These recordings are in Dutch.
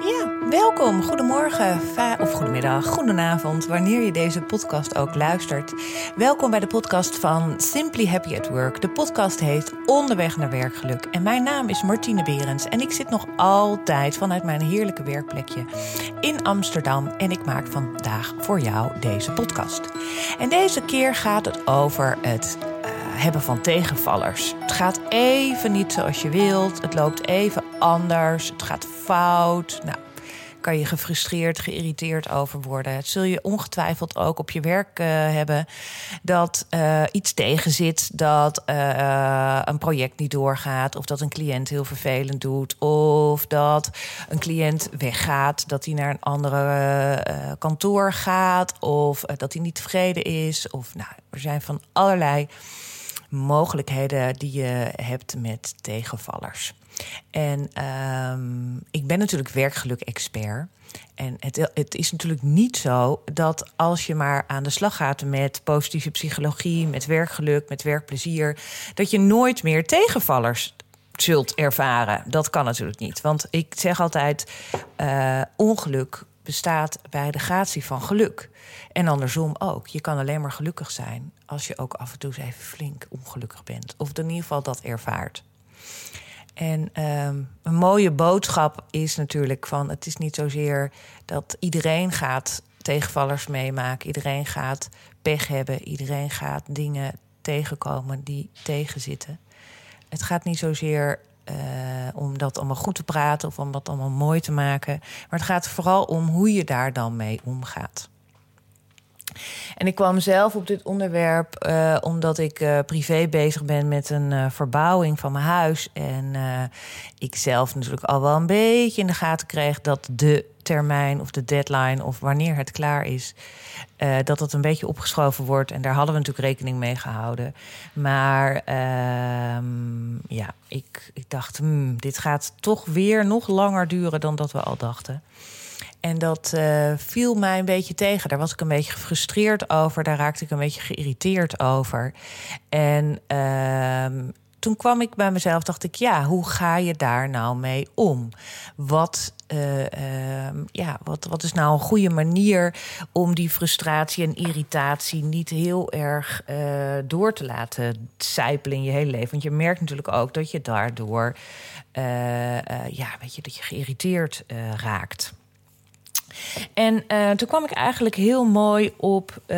Ja, welkom. Goedemorgen of goedemiddag, goedenavond, wanneer je deze podcast ook luistert. Welkom bij de podcast van Simply Happy at Work. De podcast heet Onderweg naar werkgeluk. En mijn naam is Martine Berends en ik zit nog altijd vanuit mijn heerlijke werkplekje in Amsterdam. En ik maak vandaag voor jou deze podcast. En deze keer gaat het over het hebben van tegenvallers. Het gaat even niet zoals je wilt. Het loopt even anders. Het gaat fout. Nou, kan je gefrustreerd, geïrriteerd over worden. Het zul je ongetwijfeld ook op je werk uh, hebben dat uh, iets tegenzit, dat uh, een project niet doorgaat, of dat een cliënt heel vervelend doet, of dat een cliënt weggaat, dat hij naar een andere kantoor gaat, of dat hij niet tevreden is. Of nou, er zijn van allerlei mogelijkheden die je hebt met tegenvallers. En um, ik ben natuurlijk werkgeluk-expert. En het, het, is natuurlijk niet zo dat als je maar aan de slag gaat met positieve psychologie, met werkgeluk, met werkplezier, dat je nooit meer tegenvallers zult ervaren. Dat kan natuurlijk niet. Want ik zeg altijd: uh, ongeluk bestaat bij de gratie van geluk. En andersom ook. Je kan alleen maar gelukkig zijn als je ook af en toe eens even flink ongelukkig bent. Of in ieder geval dat ervaart. En um, een mooie boodschap is natuurlijk van: het is niet zozeer dat iedereen gaat tegenvallers meemaken, iedereen gaat pech hebben, iedereen gaat dingen tegenkomen die tegenzitten. Het gaat niet zozeer uh, om dat allemaal goed te praten of om dat allemaal mooi te maken, maar het gaat vooral om hoe je daar dan mee omgaat. En ik kwam zelf op dit onderwerp uh, omdat ik uh, privé bezig ben met een uh, verbouwing van mijn huis. En ik zelf natuurlijk al wel een beetje in de gaten kreeg dat de termijn of de deadline of wanneer het klaar is, dat het een beetje opgeschoven wordt. En daar hadden we natuurlijk rekening mee gehouden. Maar ehm, ja, ik, ik dacht, hmm, dit gaat toch weer nog langer duren dan dat we al dachten. En dat uh, viel mij een beetje tegen. Daar was ik een beetje gefrustreerd over. Daar raakte ik een beetje geïrriteerd over. En uh, toen kwam ik bij mezelf, dacht ik, ja, hoe ga je daar nou mee om? Wat, uh, ja, wat, wat is nou een goede manier om die frustratie en irritatie niet heel erg uh, door te laten sijpelen in je hele leven? Want je merkt natuurlijk ook dat je daardoor, ja, weet je, dat je geïrriteerd raakt. En uh, toen kwam ik eigenlijk heel mooi op uh,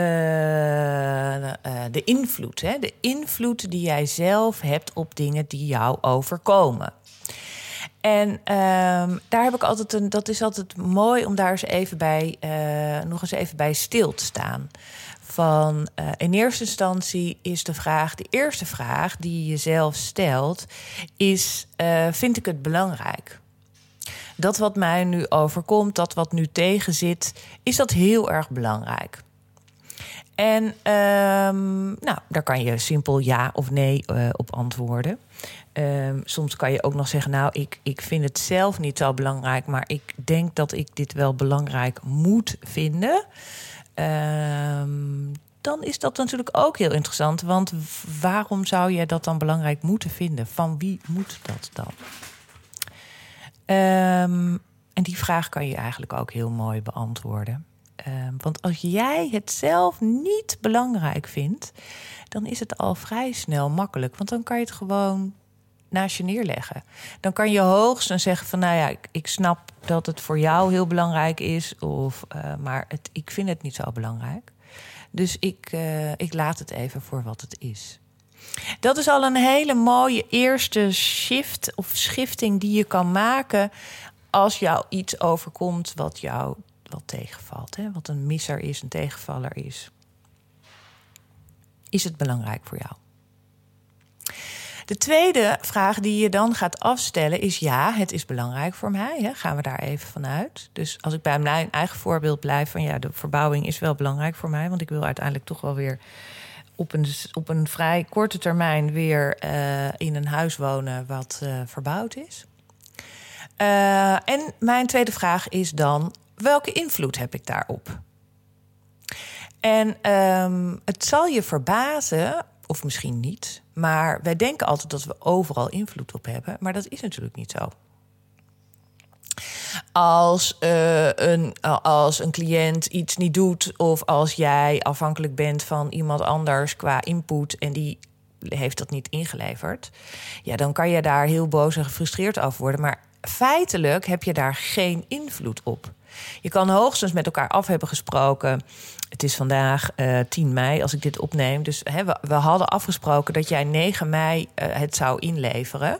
de invloed. Hè? De invloed die jij zelf hebt op dingen die jou overkomen. En uh, daar heb ik altijd een. Dat is altijd mooi om daar eens even bij, nog eens even bij stil te staan. Van in eerste instantie is de vraag, de eerste vraag die je jezelf stelt, is: vind ik het belangrijk? Dat wat mij nu overkomt, dat wat nu tegenzit, is dat heel erg belangrijk. En um, nou, daar kan je simpel ja of nee uh, op antwoorden. Um, soms kan je ook nog zeggen, nou, ik, ik vind het zelf niet zo belangrijk, maar ik denk dat ik dit wel belangrijk moet vinden. Um, dan is dat natuurlijk ook heel interessant. Want waarom zou je dat dan belangrijk moeten vinden? Van wie moet dat dan? Um, en die vraag kan je eigenlijk ook heel mooi beantwoorden. Um, want als jij het zelf niet belangrijk vindt, dan is het al vrij snel makkelijk. Want dan kan je het gewoon naast je neerleggen. Dan kan je hoogstens zeggen van, nou ja, ik, ik snap dat het voor jou heel belangrijk is, of, uh, maar het, ik vind het niet zo belangrijk. Dus ik, uh, ik laat het even voor wat het is. Dat is al een hele mooie eerste shift of schifting die je kan maken als jou iets overkomt wat jou wat tegenvalt. Hè? Wat een misser is, een tegenvaller is. Is het belangrijk voor jou? De tweede vraag die je dan gaat afstellen is: ja, het is belangrijk voor mij. Hè? Gaan we daar even vanuit? Dus als ik bij mijn eigen voorbeeld blijf van ja, de verbouwing is wel belangrijk voor mij, want ik wil uiteindelijk toch wel weer op een, op een vrij korte termijn weer uh, in een huis wonen wat uh, verbouwd is. Uh, en mijn tweede vraag is dan: welke invloed heb ik daarop? En um, het zal je verbazen, of misschien niet, maar wij denken altijd dat we overal invloed op hebben, maar dat is natuurlijk niet zo. Als, uh, een, als een cliënt iets niet doet, of als jij afhankelijk bent van iemand anders qua input en die heeft dat niet ingeleverd, ja, dan kan je daar heel boos en gefrustreerd over worden. Maar feitelijk heb je daar geen invloed op. Je kan hoogstens met elkaar af hebben gesproken. Het is vandaag uh, eh, 10 mei als ik dit opneem. Dus hè, we, hadden afgesproken dat jij 9 mei het zou inleveren.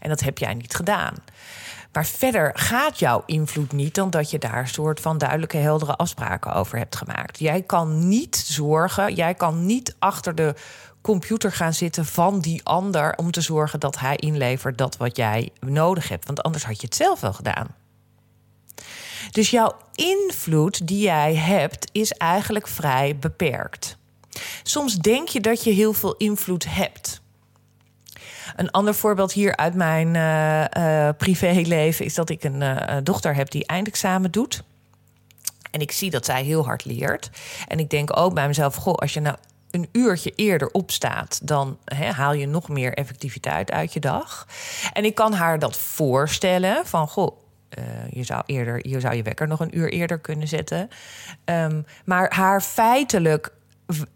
En dat heb jij niet gedaan. Maar verder gaat jouw invloed niet dan dat je daar een soort van duidelijke, heldere afspraken over hebt gemaakt. Jij kan niet zorgen, jij kan niet achter de computer gaan zitten van die ander om te zorgen dat hij inlevert dat wat jij nodig hebt. Want anders had je het zelf wel gedaan. Dus jouw invloed die jij hebt is eigenlijk vrij beperkt. Soms denk je dat je heel veel invloed hebt. Een ander voorbeeld hier uit mijn uh, uh, privéleven is dat ik een uh, dochter heb die eindexamen doet. En ik zie dat zij heel hard leert. En ik denk ook bij mezelf: goh, als je nou een uurtje eerder opstaat, dan haal je nog meer effectiviteit uit je dag. En ik kan haar dat voorstellen van goh. je, zou eerder, je zou je wekker nog een uur eerder kunnen zetten. Um, maar haar feitelijk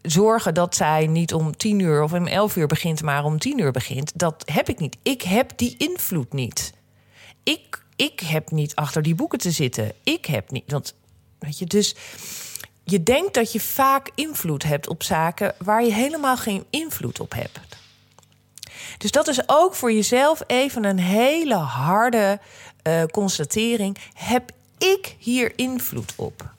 zorgen dat zij niet om tien uur of om elf uur begint, maar om tien uur begint, dat heb ik niet. Ik heb die invloed niet. Ik, ik heb niet achter die boeken te zitten. Ik heb niet. Want, weet je, dus je denkt dat je vaak invloed hebt op zaken waar je helemaal geen invloed op hebt. Dus dat is ook voor jezelf even een hele harde uh, constatering. Heb ik hier invloed op?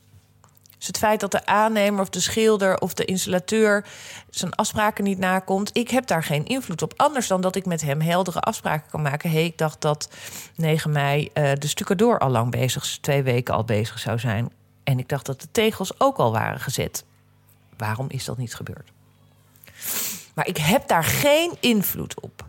Dus het feit dat de aannemer of de schilder of de installateur zijn afspraken niet nakomt, ik heb daar geen invloed op. Anders dan dat ik met hem heldere afspraken kan maken. Hé, hey, ik dacht dat 9 mei uh, de stucadoor al lang bezig, twee weken al bezig zou zijn. En ik dacht dat de tegels ook al waren gezet. Waarom is dat niet gebeurd? Maar ik heb daar geen invloed op.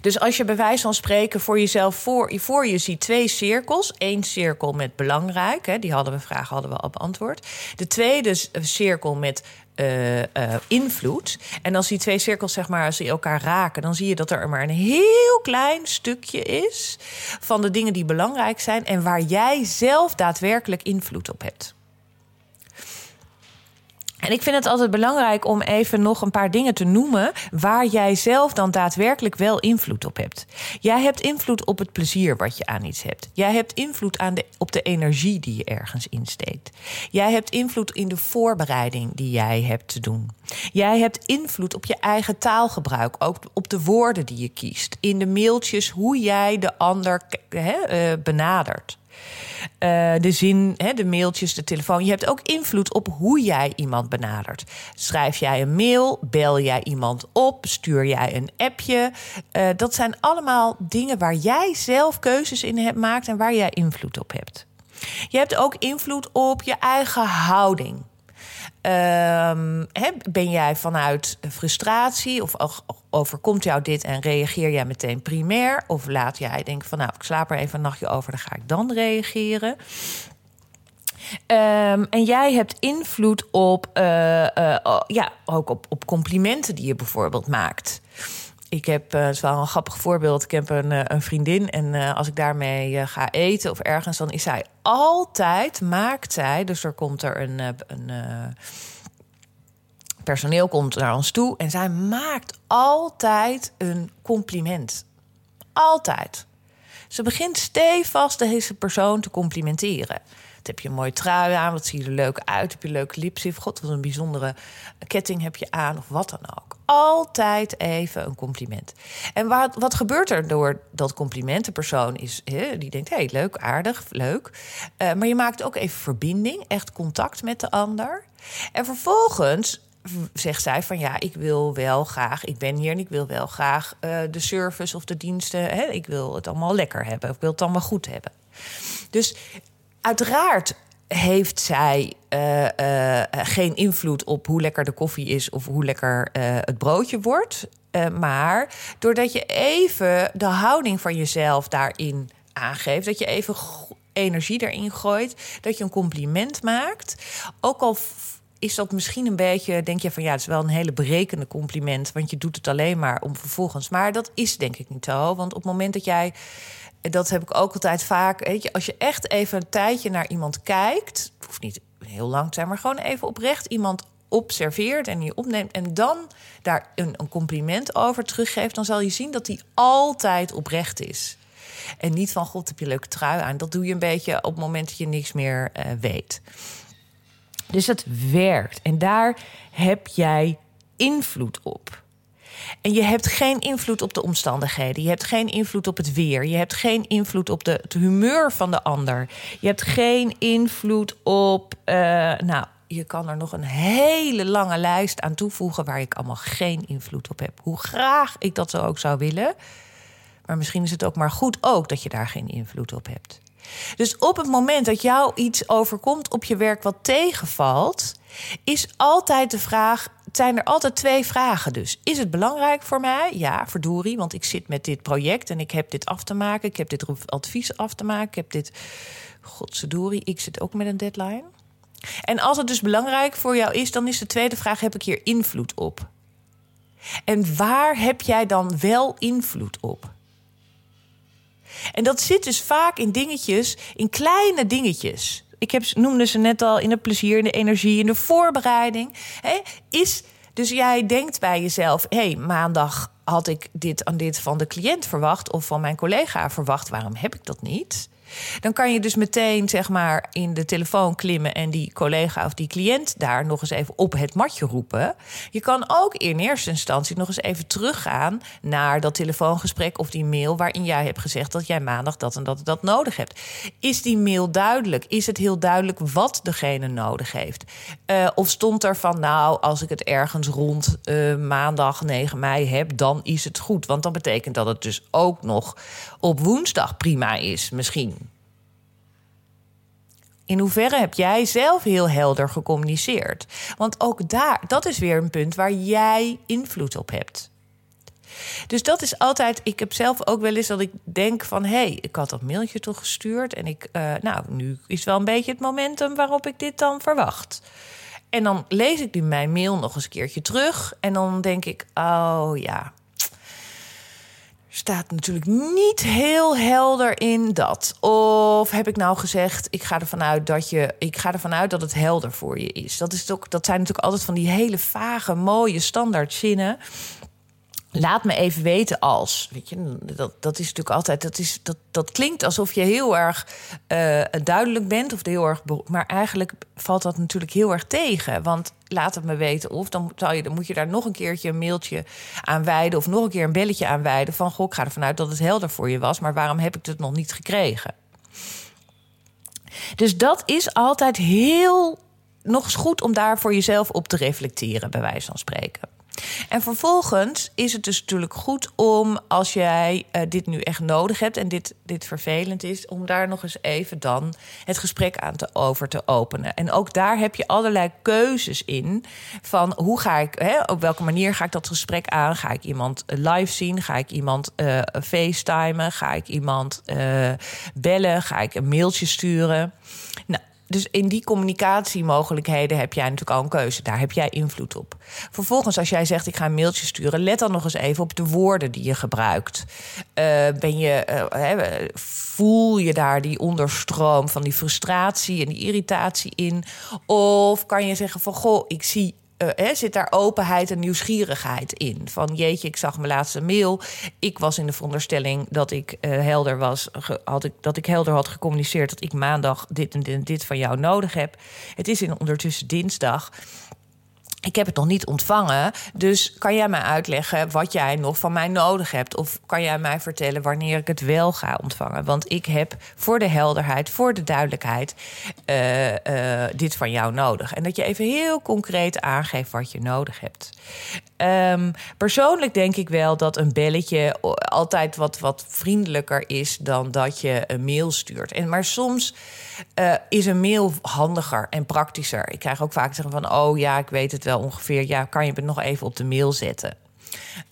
Dus als je bij wijze van spreken voor jezelf voor, voor je ziet twee cirkels. Eén cirkel met belangrijk, hè, die hadden we vragen hadden we al beantwoord. De tweede cirkel met uh, uh, invloed. En als die twee cirkels, zeg maar, als die elkaar raken, dan zie je dat er maar een heel klein stukje is van de dingen die belangrijk zijn en waar jij zelf daadwerkelijk invloed op hebt. En ik vind het altijd belangrijk om even nog een paar dingen te noemen waar jij zelf dan daadwerkelijk wel invloed op hebt. Jij hebt invloed op het plezier wat je aan iets hebt. Jij hebt invloed aan de, op de energie die je ergens insteekt. Jij hebt invloed in de voorbereiding die jij hebt te doen. Jij hebt invloed op je eigen taalgebruik, ook op de woorden die je kiest, in de mailtjes, hoe jij de ander he, uh, benadert. Uh, de zin, hè, de mailtjes, de telefoon. Je hebt ook invloed op hoe jij iemand benadert. Schrijf jij een mail? Bel jij iemand op? Stuur jij een appje? Uh, dat zijn allemaal dingen waar jij zelf keuzes in hebt maakt en waar jij invloed op hebt. Je hebt ook invloed op je eigen houding. Um, ben jij vanuit frustratie of overkomt jou dit en reageer jij meteen primair? Of laat jij denken van nou, ik slaap er even een nachtje over, dan ga ik dan reageren. Um, en jij hebt invloed op, uh, uh, ja, ook op, op complimenten die je bijvoorbeeld maakt. Ik heb, uh, het is wel een grappig voorbeeld. Ik heb een, een vriendin en uh, als ik daarmee ga eten of ergens, dan is zij altijd, maakt zij, dus er komt er een, een personeel komt naar ons toe en zij maakt altijd een compliment. Altijd. Ze begint stevast deze persoon te complimenteren. Heb je een mooie trui aan, wat zie je er leuk uit, heb je leuke lipstift, god wat een bijzondere ketting heb je aan of wat dan ook. Altijd even een compliment. En wat, wat gebeurt er door dat compliment? De persoon is, die denkt, hé, hey, leuk, aardig, leuk. Uh, maar je maakt ook even verbinding, echt contact met de ander. En vervolgens zegt zij van ja, ik wil wel graag, ik ben hier en ik wil wel graag uh, de service of de diensten, hè, ik wil het allemaal lekker hebben, ik wil het allemaal goed hebben. Dus uiteraard heeft zij uh, uh, geen invloed op hoe lekker de koffie is of hoe lekker het broodje wordt. maar doordat je even de houding van jezelf daarin aangeeft, dat je even energie erin gooit, dat je een compliment maakt, ook al is dat misschien een beetje, denk je van ja, het is wel een hele berekende compliment, want je doet het alleen maar om vervolgens. Maar dat is denk ik niet zo, want op het moment dat jij dat heb ik ook altijd vaak. Weet je, als je echt even een tijdje naar iemand kijkt, hoeft niet heel lang te zijn, maar gewoon even oprecht iemand observeert en je opneemt en dan daar een, een compliment over teruggeeft, dan zal je zien dat die altijd oprecht is. En niet van God heb je leuke trui aan. Dat doe je een beetje op het moment dat je niks meer uh, weet. Dus het werkt. En daar heb jij invloed op. En je hebt geen invloed op de omstandigheden. Je hebt geen invloed op het weer. Je hebt geen invloed op de, het humeur van de ander. Je hebt geen invloed op. Uh, nou, je kan er nog een hele lange lijst aan toevoegen waar ik allemaal geen invloed op heb. Hoe graag ik dat zo ook zou willen. Maar misschien is het ook maar goed ook dat je daar geen invloed op hebt. Dus op het moment dat jou iets overkomt op je werk wat tegenvalt, is altijd de vraag: zijn er altijd twee vragen dus. Is het belangrijk voor mij? Ja, verdorie, want ik zit met dit project en ik heb dit af te maken. Ik heb dit advies af te maken. Ik heb dit. Godsedorie, ik zit ook met een deadline. En als het dus belangrijk voor jou is, dan is de tweede vraag: heb ik hier invloed op? En waar heb jij dan wel invloed op? En dat zit dus vaak in dingetjes, in kleine dingetjes. Ik heb, noemde ze net al in het plezier, in de energie, in de voorbereiding. is, dus jij denkt bij jezelf: hé, hey, maandag had ik dit aan dit van de cliënt verwacht of van mijn collega verwacht. Waarom heb ik dat niet? Dan kan je dus meteen zeg maar in de telefoon klimmen en die collega of die cliënt daar nog eens even op het matje roepen. Je kan ook in eerste instantie nog eens even teruggaan naar dat telefoongesprek of die mail waarin jij hebt gezegd dat jij maandag dat en dat dat nodig hebt. Is die mail duidelijk? Is het heel duidelijk wat degene nodig heeft? Uh, of stond er van nou, als ik het ergens rond uh, maandag 9 mei heb, dan is het goed. Want dan betekent dat het dus ook nog op woensdag prima is, misschien. In hoeverre heb jij zelf heel helder gecommuniceerd? Want ook daar, dat is weer een punt waar jij invloed op hebt. Dus dat is altijd. Ik heb zelf ook wel eens dat ik denk van hé, hey, ik had dat mailtje toch gestuurd. En ik, uh, nou, nu is wel een beetje het momentum waarop ik dit dan verwacht. En dan lees ik nu mijn mail nog eens een keertje terug. En dan denk ik, oh ja, staat natuurlijk niet heel helder in dat. Of heb ik nou gezegd, ik ga ervan uit dat je, ik ga ervan uit dat het helder voor je is. Dat, is ook, dat zijn natuurlijk altijd van die hele vage, mooie standaard zinnen. Laat me even weten als. Weet je, dat, dat is natuurlijk altijd. Dat, is, dat, dat klinkt alsof je heel erg uh, duidelijk bent. Of heel erg. Maar eigenlijk valt dat natuurlijk heel erg tegen. Want laat het me weten. Of dan, je, dan moet je daar nog een keertje een mailtje aan wijden. Of nog een keer een belletje aan wijden. Van goh, ik ga ervan uit dat het helder voor je was. Maar waarom heb ik het nog niet gekregen? Dus dat is altijd heel nog eens goed om daar voor jezelf op te reflecteren, bij wijze van spreken. En vervolgens is het dus natuurlijk goed om, als jij uh, dit nu echt nodig hebt en dit, dit vervelend is, om daar nog eens even dan het gesprek aan te over te openen. En ook daar heb je allerlei keuzes in van hoe ga ik, hè, op welke manier ga ik dat gesprek aan? Ga ik iemand live zien? Ga ik iemand uh, facetimen? Ga ik iemand bellen? Ga ik een mailtje sturen? Nou, dus in die communicatiemogelijkheden heb jij natuurlijk al een keuze. Daar heb jij invloed op. Vervolgens, als jij zegt: Ik ga een mailtje sturen, let dan nog eens even op de woorden die je gebruikt. Uh, ben je, uh, voel je daar die onderstroom van die frustratie en die irritatie in? Of kan je zeggen: van goh, ik zie uh, zit daar openheid en nieuwsgierigheid in. Van jeetje, ik zag mijn laatste mail. Ik was in de veronderstelling dat ik uh, helder was. Had ik, dat ik helder had gecommuniceerd dat ik maandag dit en dit, en dit van jou nodig heb. Het is in ondertussen dinsdag ik heb het nog niet ontvangen. Dus kan jij mij uitleggen wat jij nog van mij nodig hebt? Of kan jij mij vertellen wanneer ik het wel ga ontvangen? Want ik heb voor de helderheid, voor de duidelijkheid, uh, uh, dit van jou nodig. En dat je even heel concreet aangeeft wat je nodig hebt. Um, persoonlijk denk ik wel dat een belletje altijd wat, wat vriendelijker is dan dat je een mail stuurt. En, maar soms uh, is een mail handiger en praktischer. Ik krijg ook vaak zeggen van, oh ja, ik weet het wel ongeveer. Ja, kan je het nog even op de mail zetten?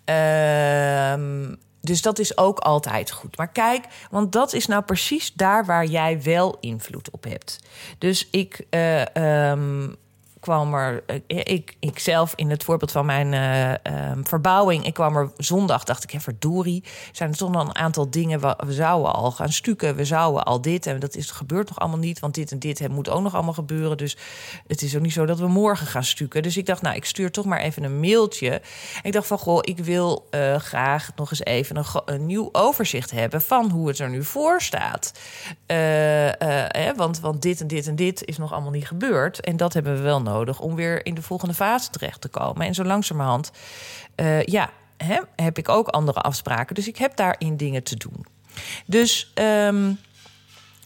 Um, dus dat is ook altijd goed. Maar kijk, want dat is nou precies daar waar jij wel invloed op hebt. Dus ik uh, um, kwam er, ik, ik zelf in het voorbeeld van mijn uh, verbouwing, ik kwam er zondag, dacht ik, verdorie, zijn er toch nog een aantal dingen, we, we, zouden al gaan stukken, we zouden al dit, en dat is, gebeurt nog allemaal niet, want dit en dit moet ook nog allemaal gebeuren. Dus het is ook niet zo dat we morgen gaan stukken. Dus ik dacht, nou, ik stuur toch maar even een mailtje. ik dacht van, goh, ik wil uh, graag nog eens even een, nieuw overzicht hebben van hoe het er nu voor staat. Uh, want, want dit en dit en dit is nog allemaal niet gebeurd. En dat hebben we wel nodig om weer in de volgende fase terecht te komen. En zo langzamerhand, uh, ja, hè, heb ik ook andere afspraken. Dus ik heb daarin dingen te doen. Dus um,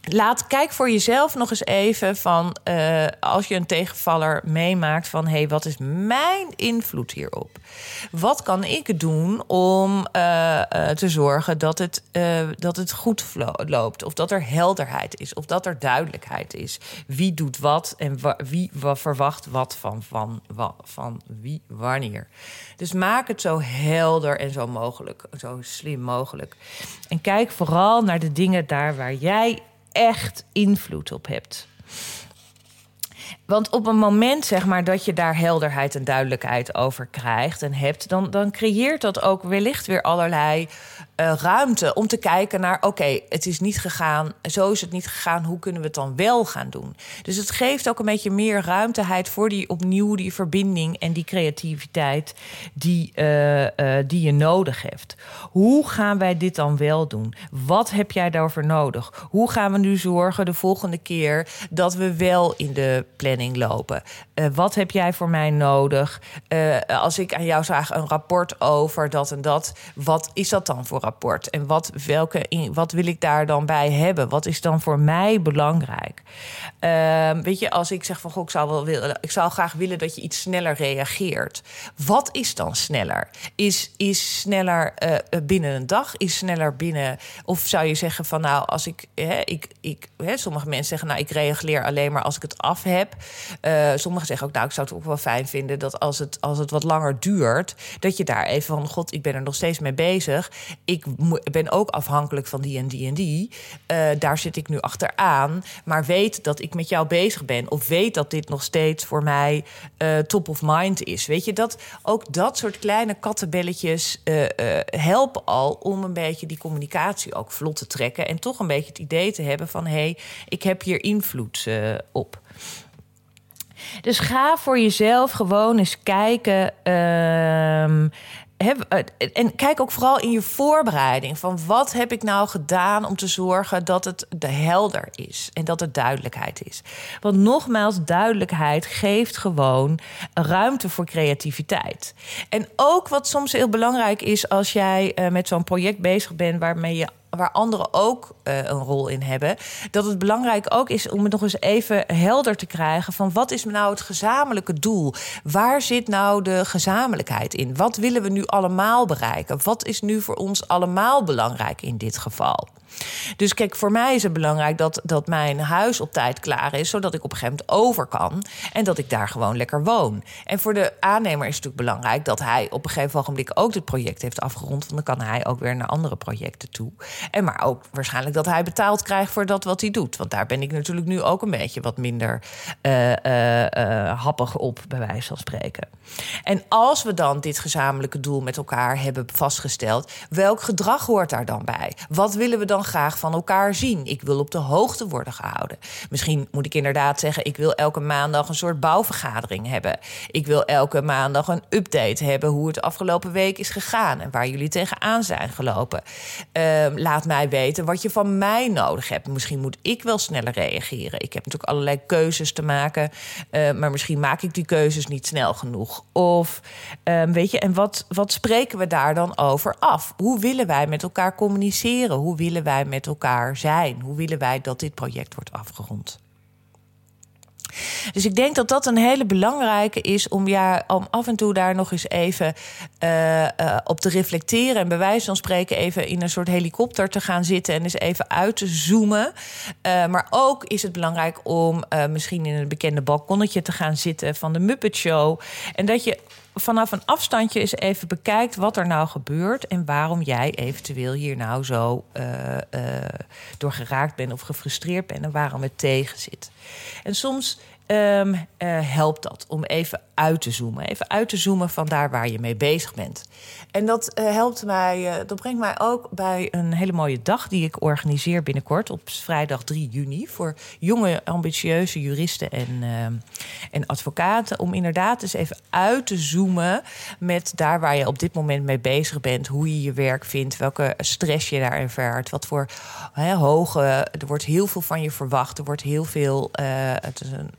Laat, kijk voor jezelf nog eens even van uh, als je een tegenvaller meemaakt van hé, hey, wat is mijn invloed hierop? Wat kan ik doen om uh, uh, te zorgen dat het, dat het goed loopt? Of dat er helderheid is, of dat er duidelijkheid is. Wie doet wat en wie verwacht wat van, van, van wie wanneer. Dus maak het zo helder en zo mogelijk, zo slim mogelijk. En kijk vooral naar de dingen daar waar jij echt invloed op hebt. Want op een moment zeg maar, dat je daar helderheid en duidelijkheid over krijgt en hebt, dan, dan creëert dat ook wellicht weer allerlei uh, ruimte om te kijken naar: oké, het is niet gegaan, zo is het niet gegaan, hoe kunnen we het dan wel gaan doen? Dus het geeft ook een beetje meer ruimteheid voor die opnieuw die verbinding en die creativiteit die, uh, uh, die je nodig hebt. Hoe gaan wij dit dan wel doen? Wat heb jij daarvoor nodig? Hoe gaan we nu zorgen de volgende keer dat we wel in de planning lopen? wat heb jij voor mij nodig? als ik aan jou vraag een rapport over dat en dat, wat is dat dan voor rapport? En wat, welke, wat wil ik daar dan bij hebben? Wat is dan voor mij belangrijk? Uh, weet je, als ik zeg van goh, ik zou wel willen, ik zou graag willen dat je iets sneller reageert. Wat is dan sneller? Is, is sneller uh, binnen een dag? Is sneller binnen? Of zou je zeggen van nou, als ik, hè, ik, ik hè, sommige mensen zeggen nou, ik reageer alleen maar als ik het af heb. Uh, sommigen zeggen ook nou, ik zou het ook wel fijn vinden dat als het, als het wat langer duurt, dat je daar even van god, ik ben er nog steeds mee bezig. Ik ben ook afhankelijk van die en die en die. Uh, daar zit ik nu achteraan. Maar weet dat ik met jou bezig ben. Of weet dat dit nog steeds voor mij uh, top of mind is. Weet je, dat ook dat soort kleine kattenbelletjes uh, helpen al om een beetje die communicatie ook vlot te trekken. En toch een beetje het idee te hebben van hé, hey, ik heb hier invloed op. Dus ga voor jezelf gewoon eens kijken. Uh, eh, en kijk ook vooral in je voorbereiding van wat heb ik nou gedaan om te zorgen dat het de helder is en dat er duidelijkheid is. Want nogmaals, duidelijkheid geeft gewoon ruimte voor creativiteit. En ook wat soms heel belangrijk is als jij uh, met zo'n project bezig bent waarmee je waar anderen ook uh, een rol in hebben. Dat het belangrijk ook is om het nog eens even helder te krijgen van wat is nou het gezamenlijke doel? Waar zit nou de gezamenlijkheid in? Wat willen we nu allemaal bereiken? Wat is nu voor ons allemaal belangrijk in dit geval? Dus kijk, voor mij is het belangrijk dat, dat mijn huis op tijd klaar is, zodat ik op een gegeven moment over kan en dat ik daar gewoon lekker woon. En voor de aannemer is het natuurlijk belangrijk dat hij op een gegeven moment ook dit project heeft afgerond, want dan kan hij ook weer naar andere projecten toe. En maar ook waarschijnlijk dat hij betaald krijgt voor dat wat hij doet. Want daar ben ik natuurlijk nu ook een beetje wat minder uh, uh, uh, happig op, bij wijze van spreken. En als we dan dit gezamenlijke doel met elkaar hebben vastgesteld, welk gedrag hoort daar dan bij? Wat willen we dan? Graag van elkaar zien. Ik wil op de hoogte worden gehouden. Misschien moet ik inderdaad zeggen: ik wil elke maandag een soort bouwvergadering hebben. Ik wil elke maandag een update hebben hoe het afgelopen week is gegaan en waar jullie tegenaan zijn gelopen. Uh, laat mij weten wat je van mij nodig hebt. Misschien moet ik wel sneller reageren. Ik heb natuurlijk allerlei keuzes te maken, uh, maar misschien maak ik die keuzes niet snel genoeg. Of uh, weet je, en wat, wat spreken we daar dan over af? Hoe willen wij met elkaar communiceren? Hoe willen wij wij met elkaar zijn? Hoe willen wij dat dit project wordt afgerond? Dus ik denk dat dat een hele belangrijke is om, ja, om af en toe daar nog eens even uh, uh, op te reflecteren. En bij wijze van spreken even in een soort helikopter te gaan zitten en eens even uit te zoomen. Uh, maar ook is het belangrijk om misschien in een bekende balkonnetje te gaan zitten van de Muppet Show. En dat je vanaf een afstandje eens even bekijkt wat er nou gebeurt en waarom jij eventueel hier nou zo uh, uh, door geraakt bent of gefrustreerd bent en waarom het tegen zit. En soms ehm, eh, helpt dat om even uit te zoomen. Even uit te zoomen van daar waar je mee bezig bent. En dat uh, helpt mij, dat brengt mij ook bij een hele mooie dag die ik organiseer binnenkort op vrijdag 3 juni voor jonge, ambitieuze juristen en, ehm, en advocaten. Om inderdaad eens even uit te zoomen met daar waar je op dit moment mee bezig bent. Hoe je je werk vindt, welke stress je daar ervaart, wat voor hoge. Er wordt heel veel van je verwacht. Er wordt heel veel. Het is een,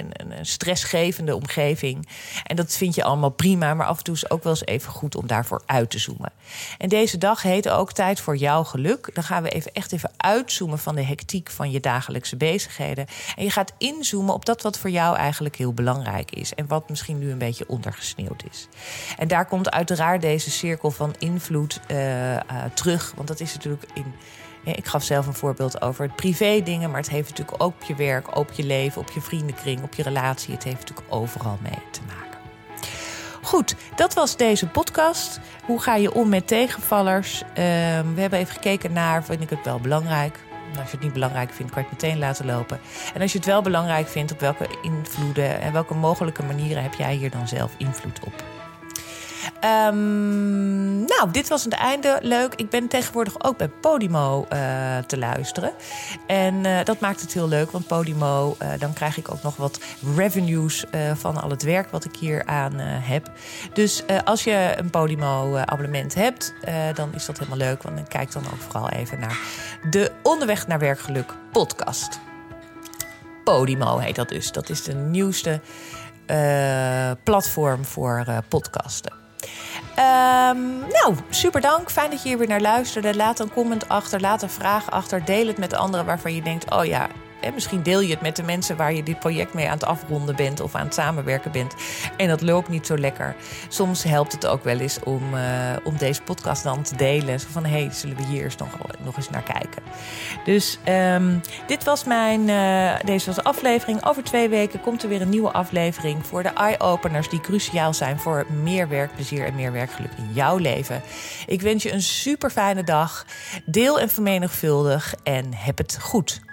een, een, stressgevende omgeving. En dat vind je allemaal prima, maar af en toe is het ook wel eens even goed om daarvoor uit te zoomen. En deze dag heet ook Tijd voor jouw geluk. Dan gaan we even echt even uitzoomen van de hectiek van je dagelijkse bezigheden. En je gaat inzoomen op dat wat voor jou eigenlijk heel belangrijk is. En wat misschien nu een beetje ondergesneeuwd is. En daar komt uiteraard deze cirkel van invloed uh, uh, terug. Want dat is natuurlijk in ik gaf zelf een voorbeeld over het privé dingen, maar het heeft natuurlijk ook op je werk, op je leven, op je vriendenkring, op je relatie. Het heeft natuurlijk overal mee te maken. Goed, dat was deze podcast. Hoe ga je om met tegenvallers? Ehm, we hebben even gekeken naar, vind ik het wel belangrijk? Als je het niet belangrijk vindt, kan je het meteen laten lopen. En als je het wel belangrijk vindt, op welke invloeden en welke mogelijke manieren heb jij hier dan zelf invloed op? Um, nou, dit was het einde. Leuk. Ik ben tegenwoordig ook bij Podimo uh, te luisteren. En uh, dat maakt het heel leuk, want Podimo, uh, dan krijg ik ook nog wat revenues van al het werk wat ik hier aan heb. Dus als je een Podimo-abonnement hebt, dan is dat helemaal leuk. Want dan kijk dan ook vooral even naar de Onderweg naar Werkgeluk podcast. Podimo heet dat dus. Dat is de nieuwste platform voor podcasten. Um, nou, super dank. Fijn dat je hier weer naar luisterde. Laat een comment achter, laat een vraag achter. Deel het met anderen waarvan je denkt: oh ja, en misschien deel je het met de mensen waar je dit project mee aan het afronden bent of aan het samenwerken bent. En dat loopt niet zo lekker. Soms helpt het ook wel eens om, uh, om deze podcast dan te delen. Zo van hé, hey, zullen we hier eens nog, nog eens naar kijken. Dus um, dit was mijn, uh, deze was de aflevering. Over twee weken komt er weer een nieuwe aflevering voor de eye-openers die cruciaal zijn voor meer werkplezier en meer werkgeluk in jouw leven. Ik wens je een super fijne dag. Deel en vermenigvuldig en heb het goed.